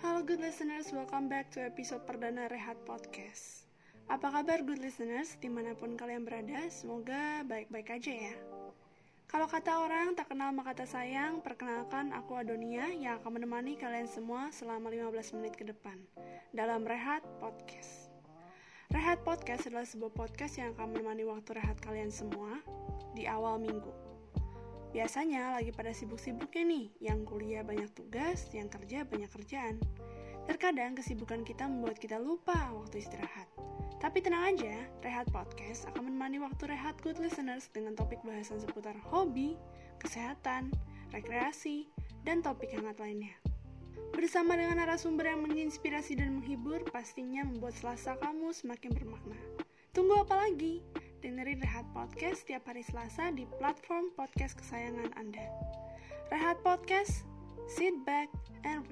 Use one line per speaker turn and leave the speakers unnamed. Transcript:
Halo good listeners, welcome back to episode perdana Rehat Podcast. Apa kabar good listeners di mana pun kalian berada, semoga baik-baik aja ya. Kalau kata orang tak kenal maka kata sayang, perkenalkan aku Adonia yang akan menemani kalian semua selama 15 menit ke depan dalam Rehat Podcast. Rehat Podcast adalah sebuah podcast yang akan menemani waktu rehat kalian semua di awal minggu. Biasanya lagi pada sibuk-sibuknya nih, yang kuliah banyak tugas, yang kerja banyak kerjaan. Terkadang kesibukan kita membuat kita lupa waktu istirahat. Tapi tenang aja, Rehat Podcast akan menemani waktu rehat good listeners dengan topik bahasan seputar hobi, kesehatan, rekreasi, dan topik hangat lainnya. Bersama dengan narasumber yang menginspirasi dan menghibur, pastinya membuat selasa kamu semakin bermakna. Tunggu apa lagi? Dengerin Rehat Podcast setiap hari Selasa di platform podcast kesayangan Anda. Rehat Podcast, sit back and